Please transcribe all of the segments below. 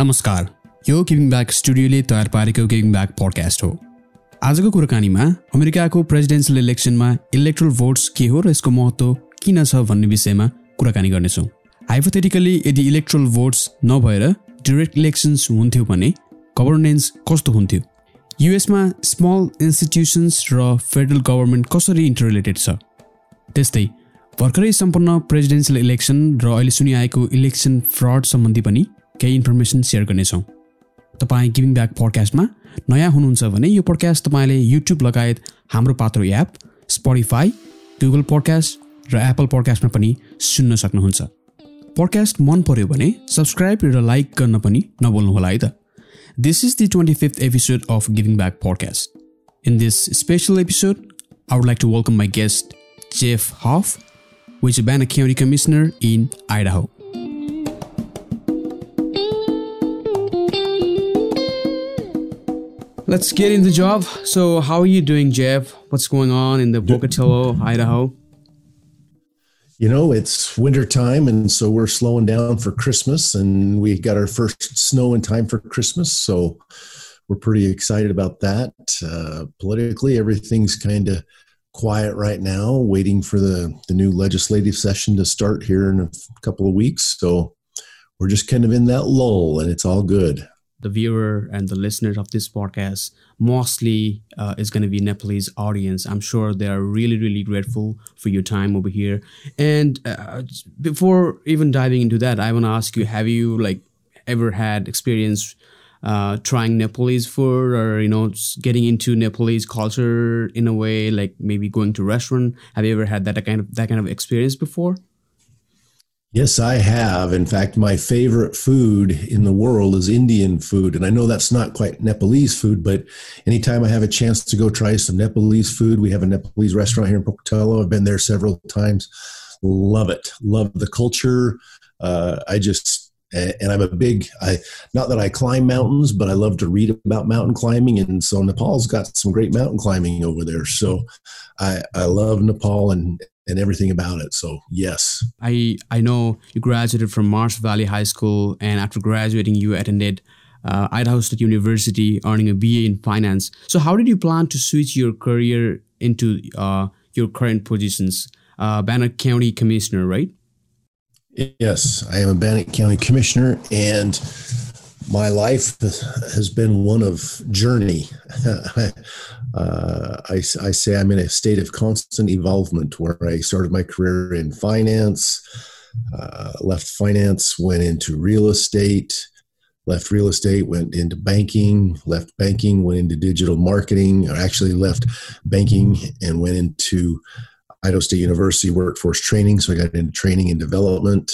नमस्कार। यो giving back स्टुडियोले तयार पारेको गिभिङ ब्याक पोडकास्ट हो। आजको कुराकानीमा अमेरिकाको प्रेसिडेन्सियल इलेक्सनमा इलेक्ट्रल भोट्स के हो र यसको महत्त्व किन छ भन्ने विषयमा कुराकानी गर्नेछौँ। हाइपोथेटिकली यदि इलेक्ट्रल भोट्स नभएर डिरेक्ट इलेक्सन्स हुन्थ्यो भने गभर्नेन्स कस्तो हुन्थ्यो? युएसमा स्मल इन्स्टिट्युसन्स र फेडरल गभर्मेन्ट कसरी इन्टररिलेटेड छ? त्यस्तै भर्खरै सम्पन्न प्रेसिडेन्सियल इलेक्सन र अहिले सुनिआएको इलेक्सन फ्रड सम्बन्धी पनि केही इन्फर्मेसन सेयर गर्नेछौँ। तपाईँ गिभिङ ब्याक पडकास्टमा नयाँ हुनुहुन्छ भने यो पडकास्ट तपाईँले युट्युब लगायत हाम्रो Patro app Spotify Google podcast र एप्पल पडकास्टमा पनि सुन्न सक्नुहुन्छ। पडकास्ट मन पर्यो भने सब्सक्राइब र लाइक गर्न पनि नबोल्नुहोला है त। This is the twenty fifth episode of giving back podcast in this special episode I would like to welcome my guest Jeff Huff which a county commissioner in Idaho. Let's get in the job. So, how are you doing, Jeff? What's going on in the Pocatello, Idaho? You know, it's winter time, and so we're slowing down for Christmas, and we got our first snow in time for Christmas. So, we're pretty excited about that. Uh, politically, everything's kind of quiet right now, waiting for the, the new legislative session to start here in a couple of weeks. So, we're just kind of in that lull, and it's all good the viewer and the listeners of this podcast mostly uh, is going to be Nepalese audience. I'm sure they are really, really grateful for your time over here. And uh, before even diving into that, I want to ask you: Have you like ever had experience uh, trying Nepalese food, or you know, getting into Nepalese culture in a way, like maybe going to restaurant? Have you ever had that kind of that kind of experience before? Yes, I have. In fact, my favorite food in the world is Indian food. And I know that's not quite Nepalese food, but anytime I have a chance to go try some Nepalese food, we have a Nepalese restaurant here in Pocatello. I've been there several times. Love it. Love the culture. Uh, I just and I'm a big I not that I climb mountains, but I love to read about mountain climbing, and so Nepal's got some great mountain climbing over there. So I I love Nepal and and everything about it. So yes, I I know you graduated from Marsh Valley High School, and after graduating, you attended uh, Idaho State University, earning a BA in finance. So how did you plan to switch your career into uh, your current positions? Uh, Bannock County Commissioner, right? Yes, I am a Bannock County Commissioner, and my life has been one of journey. uh, I, I, say I'm in a state of constant evolvement where I started my career in finance, uh, left finance, went into real estate, left real estate, went into banking, left banking, went into digital marketing, or actually left banking and went into Idaho State University workforce training. So I got into training and development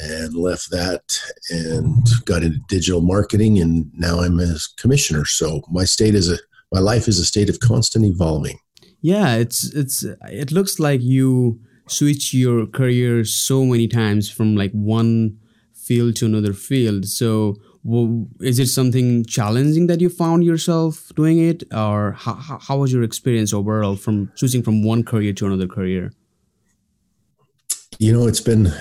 and left that and got into digital marketing and now I'm a commissioner. So my state is a my life is a state of constant evolving. Yeah, it's it's it looks like you switch your career so many times from like one field to another field. So is it something challenging that you found yourself doing it or how, how was your experience overall from switching from one career to another career you know it's been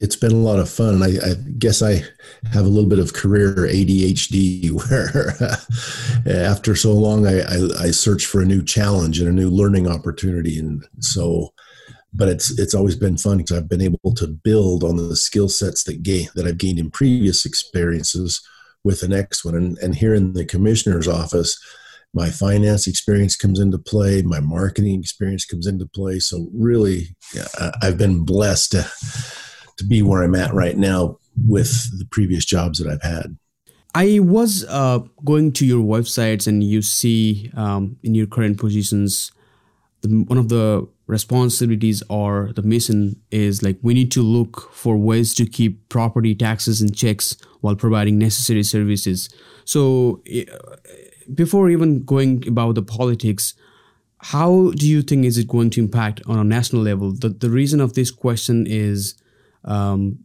it's been a lot of fun. I, I, guess I have a little bit of career ADHD where uh, after so long, I, I, I, search for a new challenge and a new learning opportunity. And so, but it's, it's always been fun because I've been able to build on the skill sets that gain, that I've gained in previous experiences with the next one. And, and here in the commissioner's office, my finance experience comes into play, my marketing experience comes into play. So really, uh, I've been blessed to, to be where I'm at right now with the previous jobs that I've had. I was uh, going to your websites and you see um, in your current positions, the, one of the responsibilities or the mission is like we need to look for ways to keep property taxes in checks while providing necessary services. So, before even going about the politics, how do you think is it going to impact on a national level? The the reason of this question is um,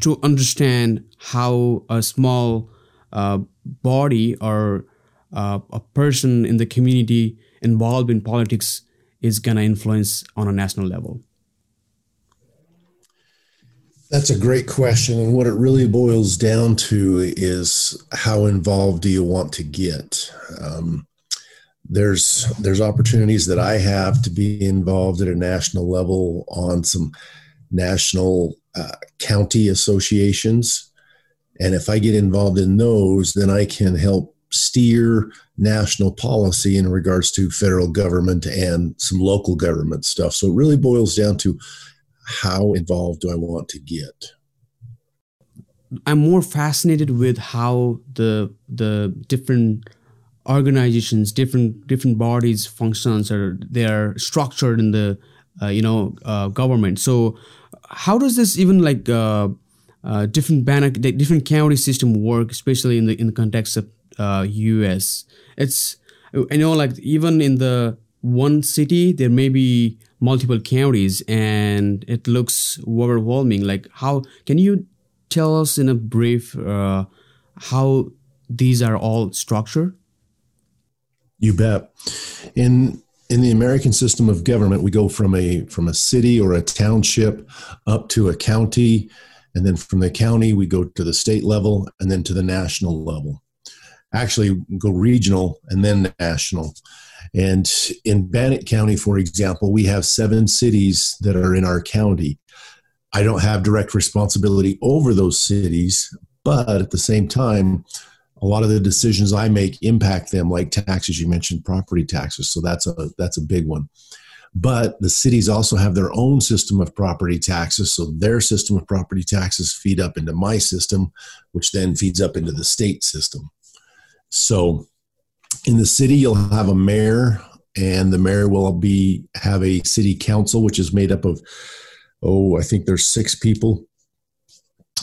to understand how a small uh, body or uh, a person in the community involved in politics is going to influence on a national level. That's a great question. And what it really boils down to is how involved do you want to get? Um, there's there's opportunities that I have to be involved at a national level on some national uh, county associations, and if I get involved in those, then I can help steer national policy in regards to federal government and some local government stuff. So it really boils down to how involved do I want to get. I'm more fascinated with how the the different organizations, different different bodies, functions are they are structured in the you know uh, government. So how does this even like uh, uh different Bannock, different county system work, especially in the in the context of U.S. Uh, it's I know like even in the one city there may be multiple counties and it looks overwhelming. Like how can you tell us in a brief uh, how these are all structured? You bet. In in the American system of government, we go from a from a city or a township up to a county, and then from the county we go to the state level, and then to the national level. Actually, go regional and then national. And in Bannock County, for example, we have seven cities that are in our county. I don't have direct responsibility over those cities, but at the same time, a lot of the decisions I make impact them, like taxes. You mentioned property taxes, so that's a that's a big one. But the cities also have their own system of property taxes, so their system of property taxes feed up into my system, which then feeds up into the state system. So, in the city, you'll have a mayor, and the mayor will be have a city council, which is made up of oh, I think there's six people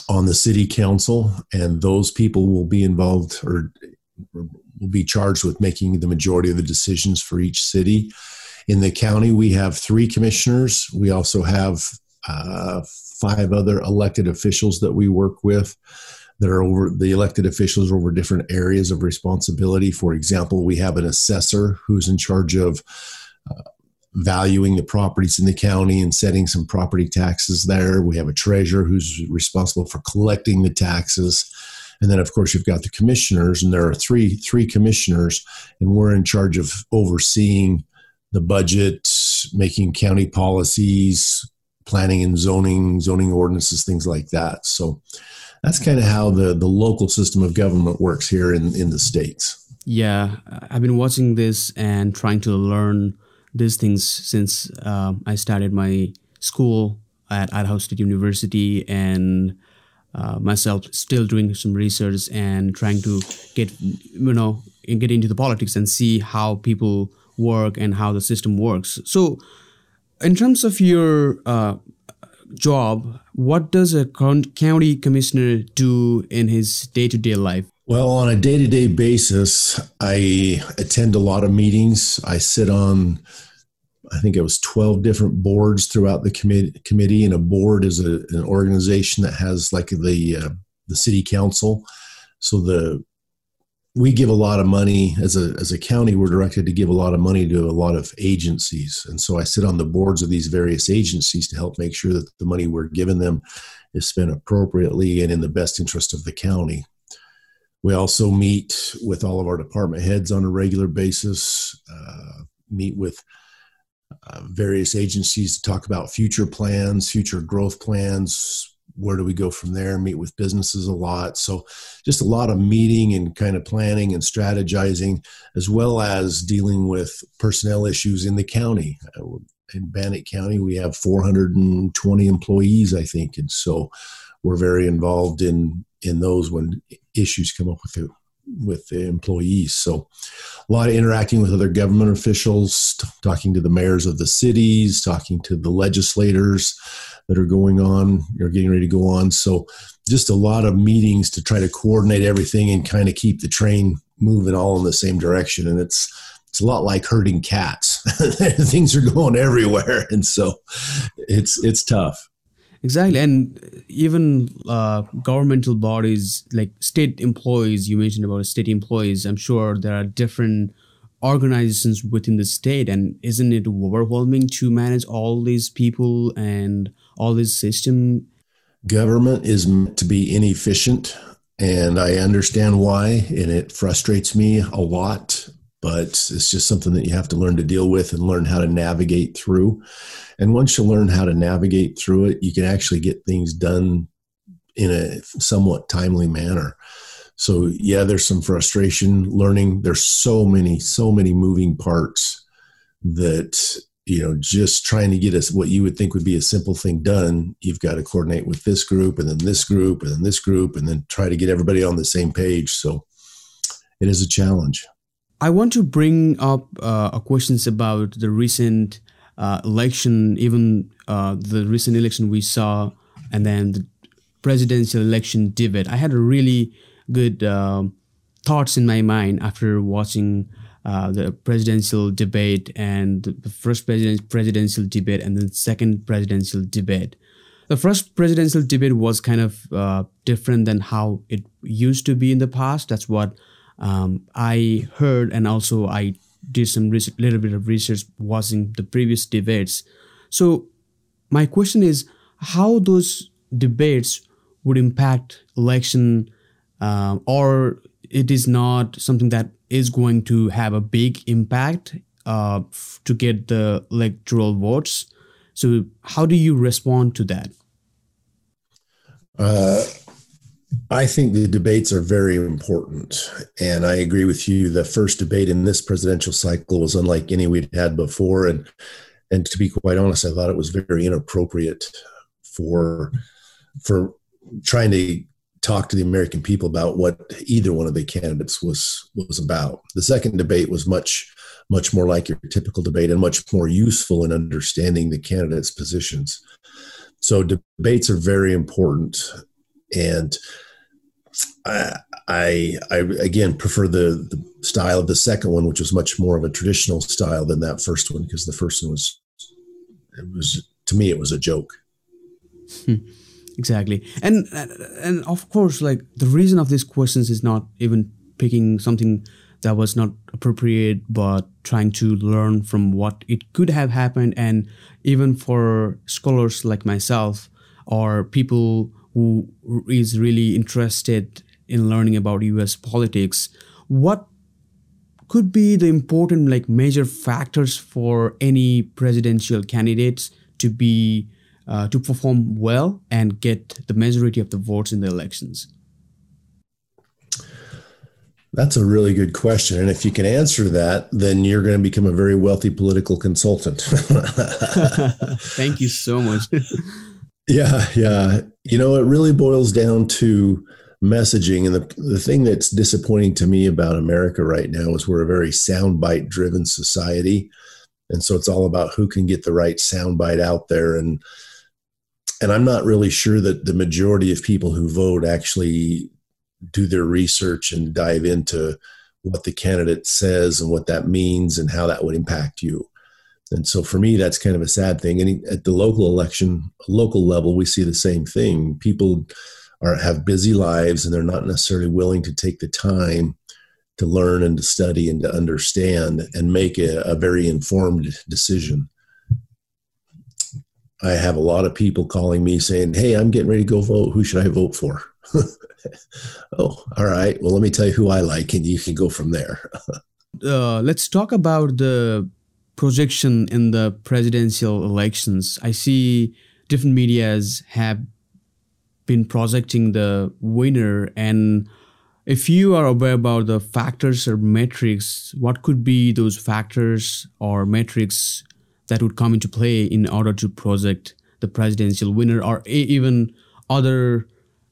on the city council, and those people will be involved or, will be charged with making the majority of the decisions for each city. In the county, we have three commissioners. We also have uh, five other elected officials that we work with that are over the elected officials over different areas of responsibility. For example, we have an assessor who's in charge of uh, valuing the properties in the county and setting some property taxes there. We have a treasurer who's responsible for collecting the taxes. And then, of course, you've got the commissioners, and there are three three commissioners, and we're in charge of overseeing the budget, making county policies, planning and zoning, zoning ordinances, things like that. So that's kind of how the the local system of government works here in in the states. Yeah, I've been watching this and trying to learn these things since uh, I started my school at Idaho State University and uh, myself still doing some research and trying to get you know get into the politics and see how people work and how the system works. So, in terms of your uh, job, what does a county commissioner do in his day to day life? Well, on a day to day basis, I attend a lot of meetings. I sit on, I think it was 12 different boards throughout the committee. committee and a board is a, an organization that has like the, uh, the city council. So the we give a lot of money as a as a county we're directed to give a lot of money to a lot of agencies and so i sit on the boards of these various agencies to help make sure that the money we're giving them is spent appropriately and in the best interest of the county we also meet with all of our department heads on a regular basis uh, meet with uh, various agencies to talk about future plans future growth plans where do we go from there meet with businesses a lot. So just a lot of meeting and kind of planning and strategizing as well as dealing with personnel issues in the county. Uh, in bannock county we have 420 employees i think and so we're very involved in in those when issues come up with the with the employees so a lot of interacting with other government officials talking to the mayors of the cities talking to the legislators that are going on or getting ready to go on. So just a lot of meetings to try to coordinate everything and kind of keep the train moving all in the same direction. And it's it's a lot like herding cats. Things are going everywhere, and so it's it's tough. Exactly, and even uh, governmental bodies like state employees. You mentioned about state employees. I'm sure there are different organizations within the state, and isn't it overwhelming to manage all these people and all this system government is meant to be inefficient, and I understand why, and it frustrates me a lot. But it's just something that you have to learn to deal with and learn how to navigate through. And once you learn how to navigate through it, you can actually get things done in a somewhat timely manner. So yeah, there's some frustration learning. There's so many, so many moving parts that you know just trying to get us what you would think would be a simple thing done you've got to coordinate with this group and then this group and then this group and then try to get everybody on the same page so it is a challenge i want to bring up uh, questions about the recent uh, election even uh, the recent election we saw and then the presidential election debate i had a really good uh, thoughts in my mind after watching uh, the presidential debate and the first president, presidential debate and the second presidential debate. The first presidential debate was kind of uh, different than how it used to be in the past. That's what um, I heard, and also I did some research, little bit of research watching the previous debates. So my question is how those debates would impact election, uh, or it is not something that is going to have a big impact uh, to get the electoral votes. So, how do you respond to that? Uh, I think the debates are very important. And I agree with you. The first debate in this presidential cycle was unlike any we'd had before. And, and to be quite honest, I thought it was very inappropriate for, for trying to talk to the American people about what either one of the candidates was was about. The second debate was much much more like your typical debate and much more useful in understanding the candidates' positions. So debates are very important, and I I, I again prefer the, the style of the second one, which was much more of a traditional style than that first one because the first one was it was to me it was a joke. Hmm. Exactly. And and of course like the reason of these questions is not even picking something that was not appropriate but trying to learn from what it could have happened. And even for scholars like myself or people who is really interested in learning about us politics what could be the important like major factors for any presidential candidates to be uh, to perform well and get the majority of the votes in the elections? That's a really good question. And if you can answer that, then you're going to become a very wealthy political consultant. Thank you so much. yeah, yeah. You know, it really boils down to messaging. And the, the thing that's disappointing to me about America right now is we're a very soundbite driven society. And so it's all about who can get the right soundbite out there. And and I'm not really sure that the majority of people who vote actually do their research and dive into what the candidate says and what that means and how that would impact you. And so for me, that's kind of a sad thing. And at the local election, local level, we see the same thing. People are have busy lives and they're not necessarily willing to take the time to learn and to study and to understand and make a, a very informed decision. I have a lot of people calling me saying, Hey, I'm getting ready to go vote. Who should I vote for? oh, all right. Well, let me tell you who I like, and you can go from there. uh, let's talk about the projection in the presidential elections. I see different medias have been projecting the winner and if you are aware about the factors or metrics what could be those factors or metrics that would come into play in order to project the presidential winner or even other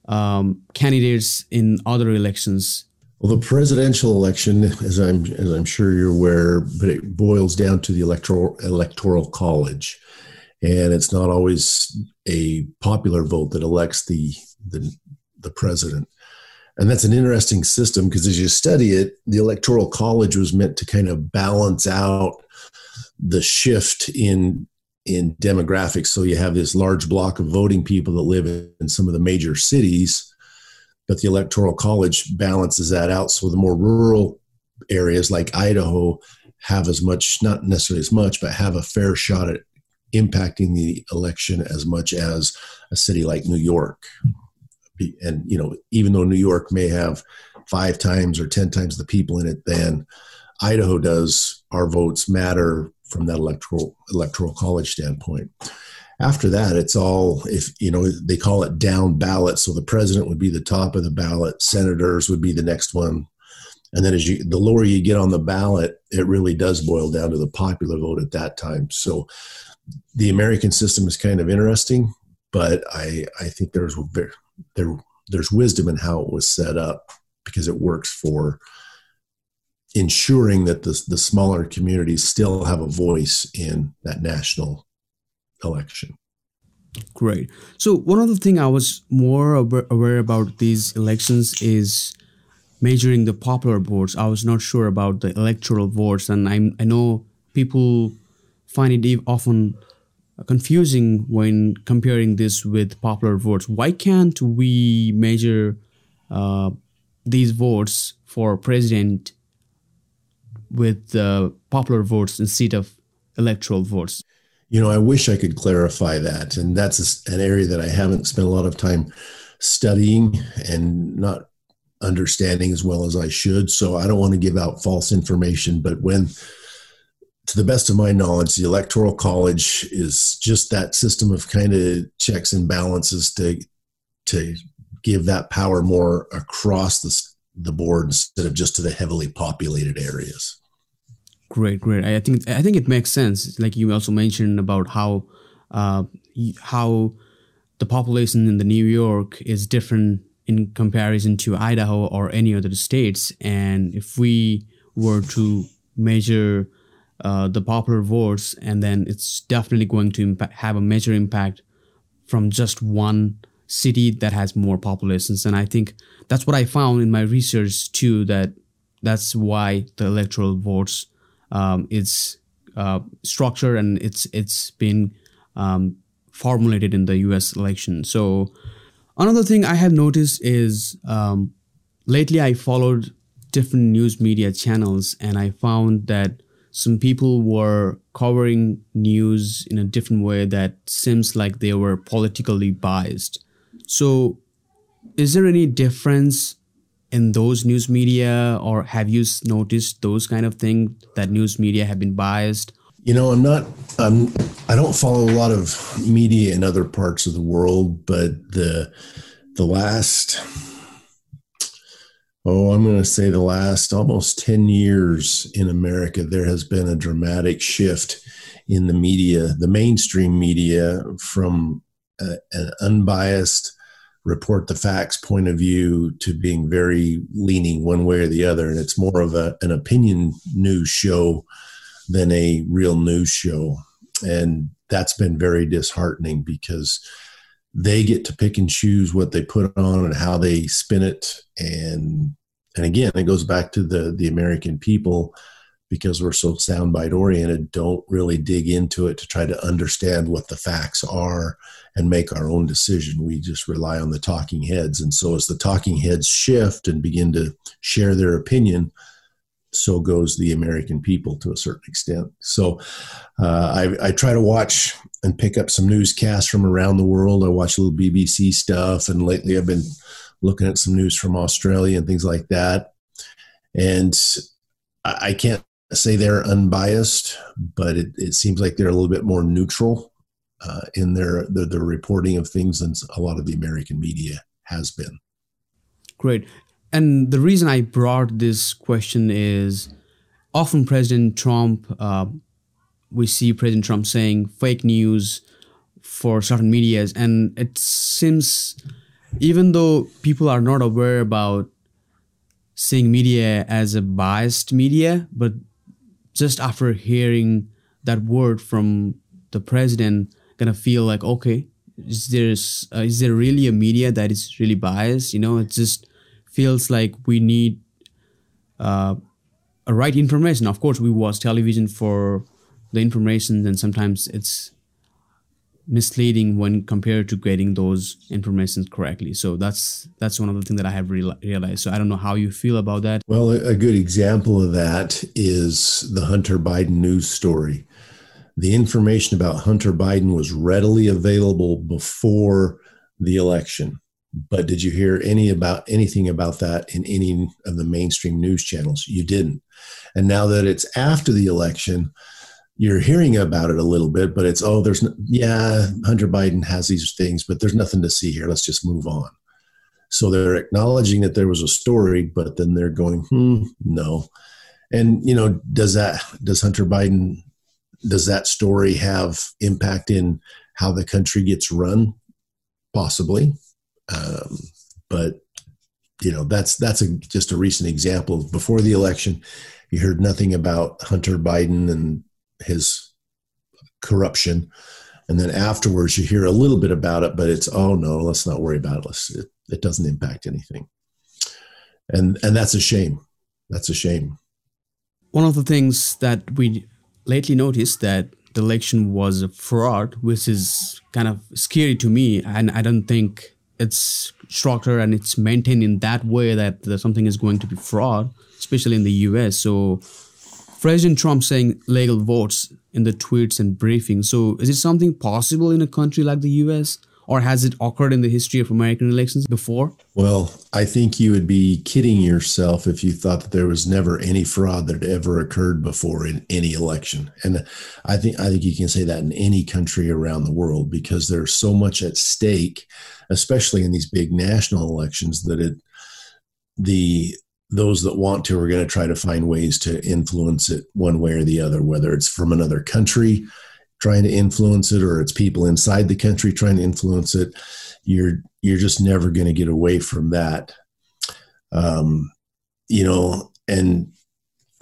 um, candidates in other elections? Well, the presidential election, as I'm as I'm sure you're aware, but it boils down to the electoral electoral college, and it's not always a popular vote that elects the the, the president. And that's an interesting system because as you study it, the electoral college was meant to kind of balance out the shift in in demographics. So you have this large block of voting people that live in some of the major cities, but the electoral college balances that out. So the more rural areas like Idaho have as much, not necessarily as much, but have a fair shot at impacting the election as much as a city like New York. And you know, even though New York may have five times or ten times the people in it than Idaho does, our votes matter from that electoral electoral college standpoint. After that, it's all if you know they call it down ballot. So the president would be the top of the ballot, senators would be the next one, and then as you the lower you get on the ballot, it really does boil down to the popular vote at that time. So the American system is kind of interesting, but I I think there's there there's wisdom in how it was set up because it works for ensuring that the, the smaller communities still have a voice in that national election. Great. So one of the thing I was more aware about these elections is measuring the popular votes. I was not sure about the electoral votes, and I I know people find it often confusing when comparing this with popular votes. Why can't we measure uh, these votes for president with uh, popular votes instead of electoral votes? You know, I wish I could clarify that. And that's an area that I haven't spent a lot of time studying and not understanding as well as I should. So I don't want to give out false information. But when, to the best of my knowledge, the Electoral College is just that system of kind of checks and balances to, to give that power more across the, the board instead of just to the heavily populated areas. Great, great. I think I think it makes sense. Like you also mentioned about how uh, how the population in the New York is different in comparison to Idaho or any other states, and if we were to measure uh, the popular votes, and then it's definitely going to impact, have a major impact from just one city that has more populations. And I think that's what I found in my research too. That that's why the electoral votes um, its uh, structure and it's it's been um, formulated in the U.S. election. So another thing I have noticed is um, lately I followed different news media channels and I found that some people were covering news in a different way that seems like they were politically biased. So, is there any difference in those news media or have you noticed those kind of things that news media have been biased? You know i'm not i'm i don't follow a lot of media in other parts of the world but the the last oh i'm going to say the last almost 10 years in america there has been a dramatic shift in the media the mainstream media from a, an unbiased report the facts point of view to being very leaning one way or the other. And it's more of a, an opinion news show than a real news show. And that's been very disheartening because they get to pick and choose what they put on and how they spin it. And and again, it goes back to the the American people because we're so soundbite oriented, don't really dig into it to try to understand what the facts are and make our own decision. We just rely on the talking heads. And so as the talking heads shift and begin to share their opinion, so goes the American people to a certain extent. So uh, I, I, try to watch and pick up some newscasts from around the world. I watch a little BBC stuff, and lately I've been looking at some news from Australia and things like that. And I, I can't say they're unbiased, but it, it seems like they're a little bit more neutral uh, in their, their, their reporting of things than a lot of the American media has been. Great. And the reason I brought this question is often President Trump, uh, we see President Trump saying fake news for certain medias, and it seems even though people are not aware about seeing media as a biased media, but just after hearing that word from the president, gonna feel like, okay, is there uh, is there really a media that is really biased? You know, it just feels like we need uh, a right information. Of course, we watch television for the information, and sometimes it's misleading when compared to getting those informations correctly. So that's that's one of the things that I have realized. So I don't know how you feel about that. Well, a good example of that is the Hunter Biden news story. the information about Hunter Biden was readily available before the election. But did you hear any about anything about that in any of the mainstream news channels? You didn't. And now that it's after the election, you're hearing about it a little bit, but it's oh, there's no, yeah, Hunter Biden has these things, but there's nothing to see here. Let's just move on. So they're acknowledging that there was a story, but then they're going, hmm, no. And you know, does that does Hunter Biden does that story have impact in how the country gets run? Possibly, um, but you know that's that's a, just a recent example. Before the election, you heard nothing about Hunter Biden and his corruption, and then afterwards you hear a little bit about it, but it's oh no, let's not worry about it. Let's, it, it doesn't impact anything, and and that's a shame. That's a shame. One of the things that we lately noticed that the election was a fraud, which is kind of scary to me. And I don't think it's structured and it's maintained in that way that something is going to be fraud, especially in the US. So President Trump saying legal votes in the tweets and briefings. So is it something possible in a country like the US? or has it occurred in the history of American elections before? Well, I think you would be kidding yourself if you thought that there was never any fraud that ever occurred before in any election. And I think I think you can say that in any country around the world because there's so much at stake, especially in these big national elections, that it the those that want to are going to try to find ways to influence it one way or the other, whether it's from another country trying to influence it or it's people inside the country trying to influence it you're you're just never going to get away from that. Um, you know and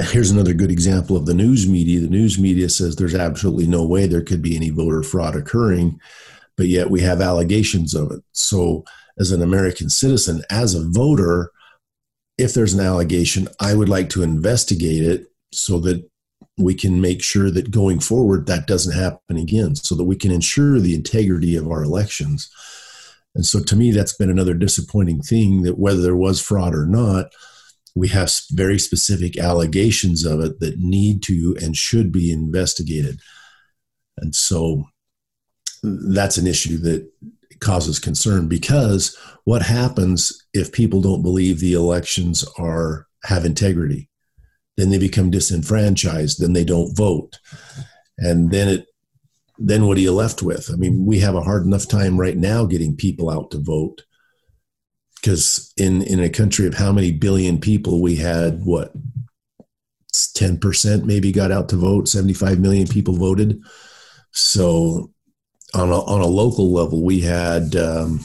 here's another good example of the news media. The news media says there's absolutely no way there could be any voter fraud occurring but yet we have allegations of it. So as an american citizen as a voter if there's an allegation i would like to investigate it so that we can make sure that going forward that doesn't happen again so that we can ensure the integrity of our elections. And so to me that's been another disappointing thing that whether there was fraud or not we have very specific allegations of it that need to and should be investigated. And so that's an issue that causes concern because what happens if people don't believe the elections are have integrity? Then they become disenfranchised then they don't vote. And then it then what are you left with? I mean we have a hard enough time right now getting people out to vote because in in a country of how many billion people we had what 10% maybe got out to vote 75 million people voted. So on a, on a local level we had um,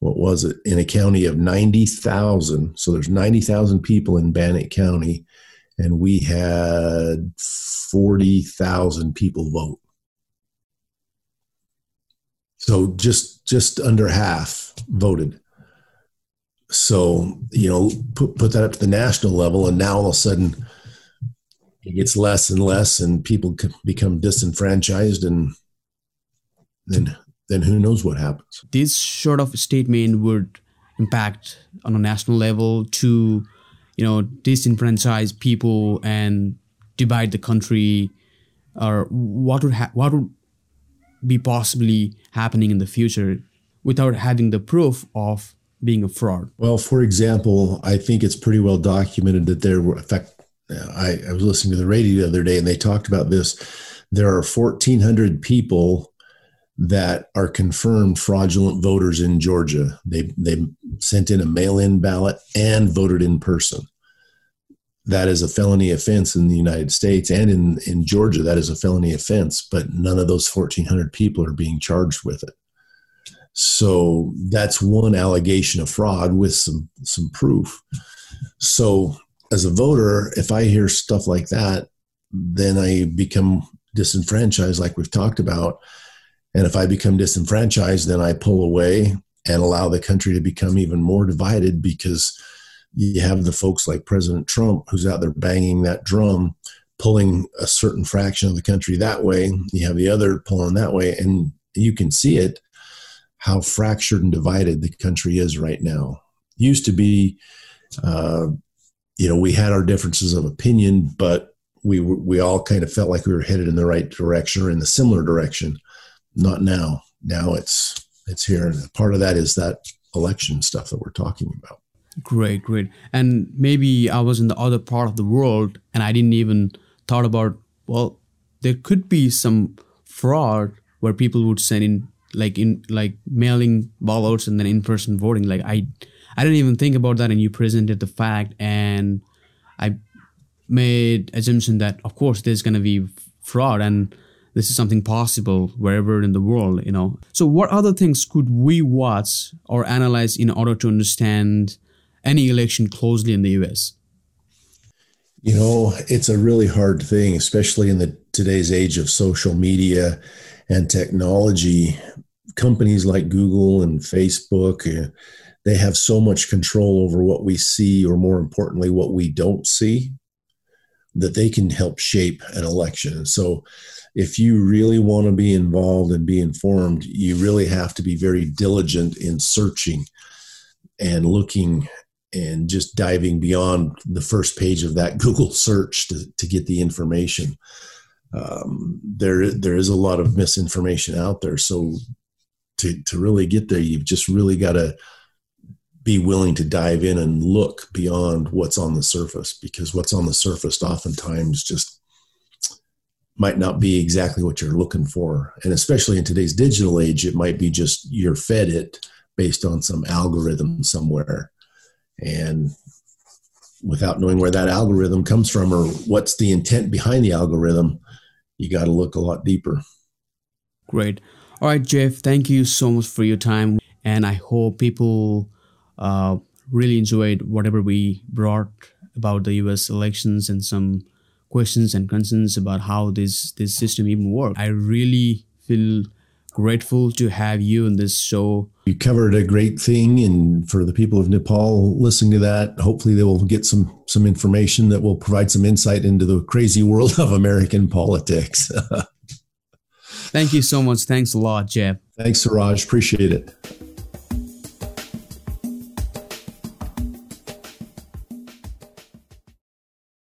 what was it? In a county of 90,000 so there's 90,000 people in Bannock County and we had 40,000 people vote. So just just under half voted. So you know put, put that up to the national level and now all of a sudden it gets less and less and people become disenfranchised and then then who knows what happens. This sort of statement would impact on a national level to, you know, disenfranchise people and divide the country, or what would ha- what would be possibly happening in the future without having the proof of being a fraud. Well, for example, I think it's pretty well documented that there were, in fact, I, I was listening to the radio the other day and they talked about this. There are 1,400 people that are confirmed fraudulent voters in Georgia. They they sent in a mail-in ballot and voted in person. That is a felony offense in the United States and in, in Georgia. That is a felony offense, but none of those 1,400 people are being charged with it. So that's one allegation of fraud with some some proof. So as a voter, if I hear stuff like that, then I become disenfranchised, like we've talked about and if I become disenfranchised, then I pull away and allow the country to become even more divided because you have the folks like President Trump who's out there banging that drum, pulling a certain fraction of the country that way. You have the other pulling that way. And you can see it how fractured and divided the country is right now. Used to be, uh, you know, we had our differences of opinion, but we we all kind of felt like we were headed in the right direction or in the similar direction. Not now. Now it's it's here, and part of that is that election stuff that we're talking about. Great, great. And maybe I was in the other part of the world, and I didn't even thought about well, there could be some fraud where people would send in like in like mailing ballots and then in-person voting like i i didn't even think about that and you presented the fact and i made assumption that of course there's going to be fraud and this is something possible wherever in the world you know. So what other things could we watch or analyze in order to understand any election closely in the us you know it's a really hard thing especially in the today's age of social media and technology. Companies like google and facebook uh, they have so much control over what we see or more importantly what we don't see that they can help shape an election. So if you really want to be involved and be informed, you really have to be very diligent in searching and looking and just diving beyond the first page of that Google search to, to get the information. Um, there, there is a lot of misinformation out there. So to, to really get there, you've just really got to be willing to dive in and look beyond what's on the surface because what's on the surface oftentimes just might not be exactly what you're looking for. And especially in today's digital age, it might be just you're fed it based on some algorithm somewhere. And without knowing where that algorithm comes from or what's the intent behind the algorithm, you got to look a lot deeper. Great. All right, Jeff, thank you so much for your time. And I hope people uh, really enjoyed whatever we brought about the U.S. elections and some questions and concerns about how this this system even works. I really feel grateful to have you in this show. You covered a great thing, and for the people of Nepal listening to that, hopefully they will get some some information that will provide some insight into the crazy world of American politics. Thank you so much. Thanks a lot, Jeff. Thanks, Siraj. Appreciate it.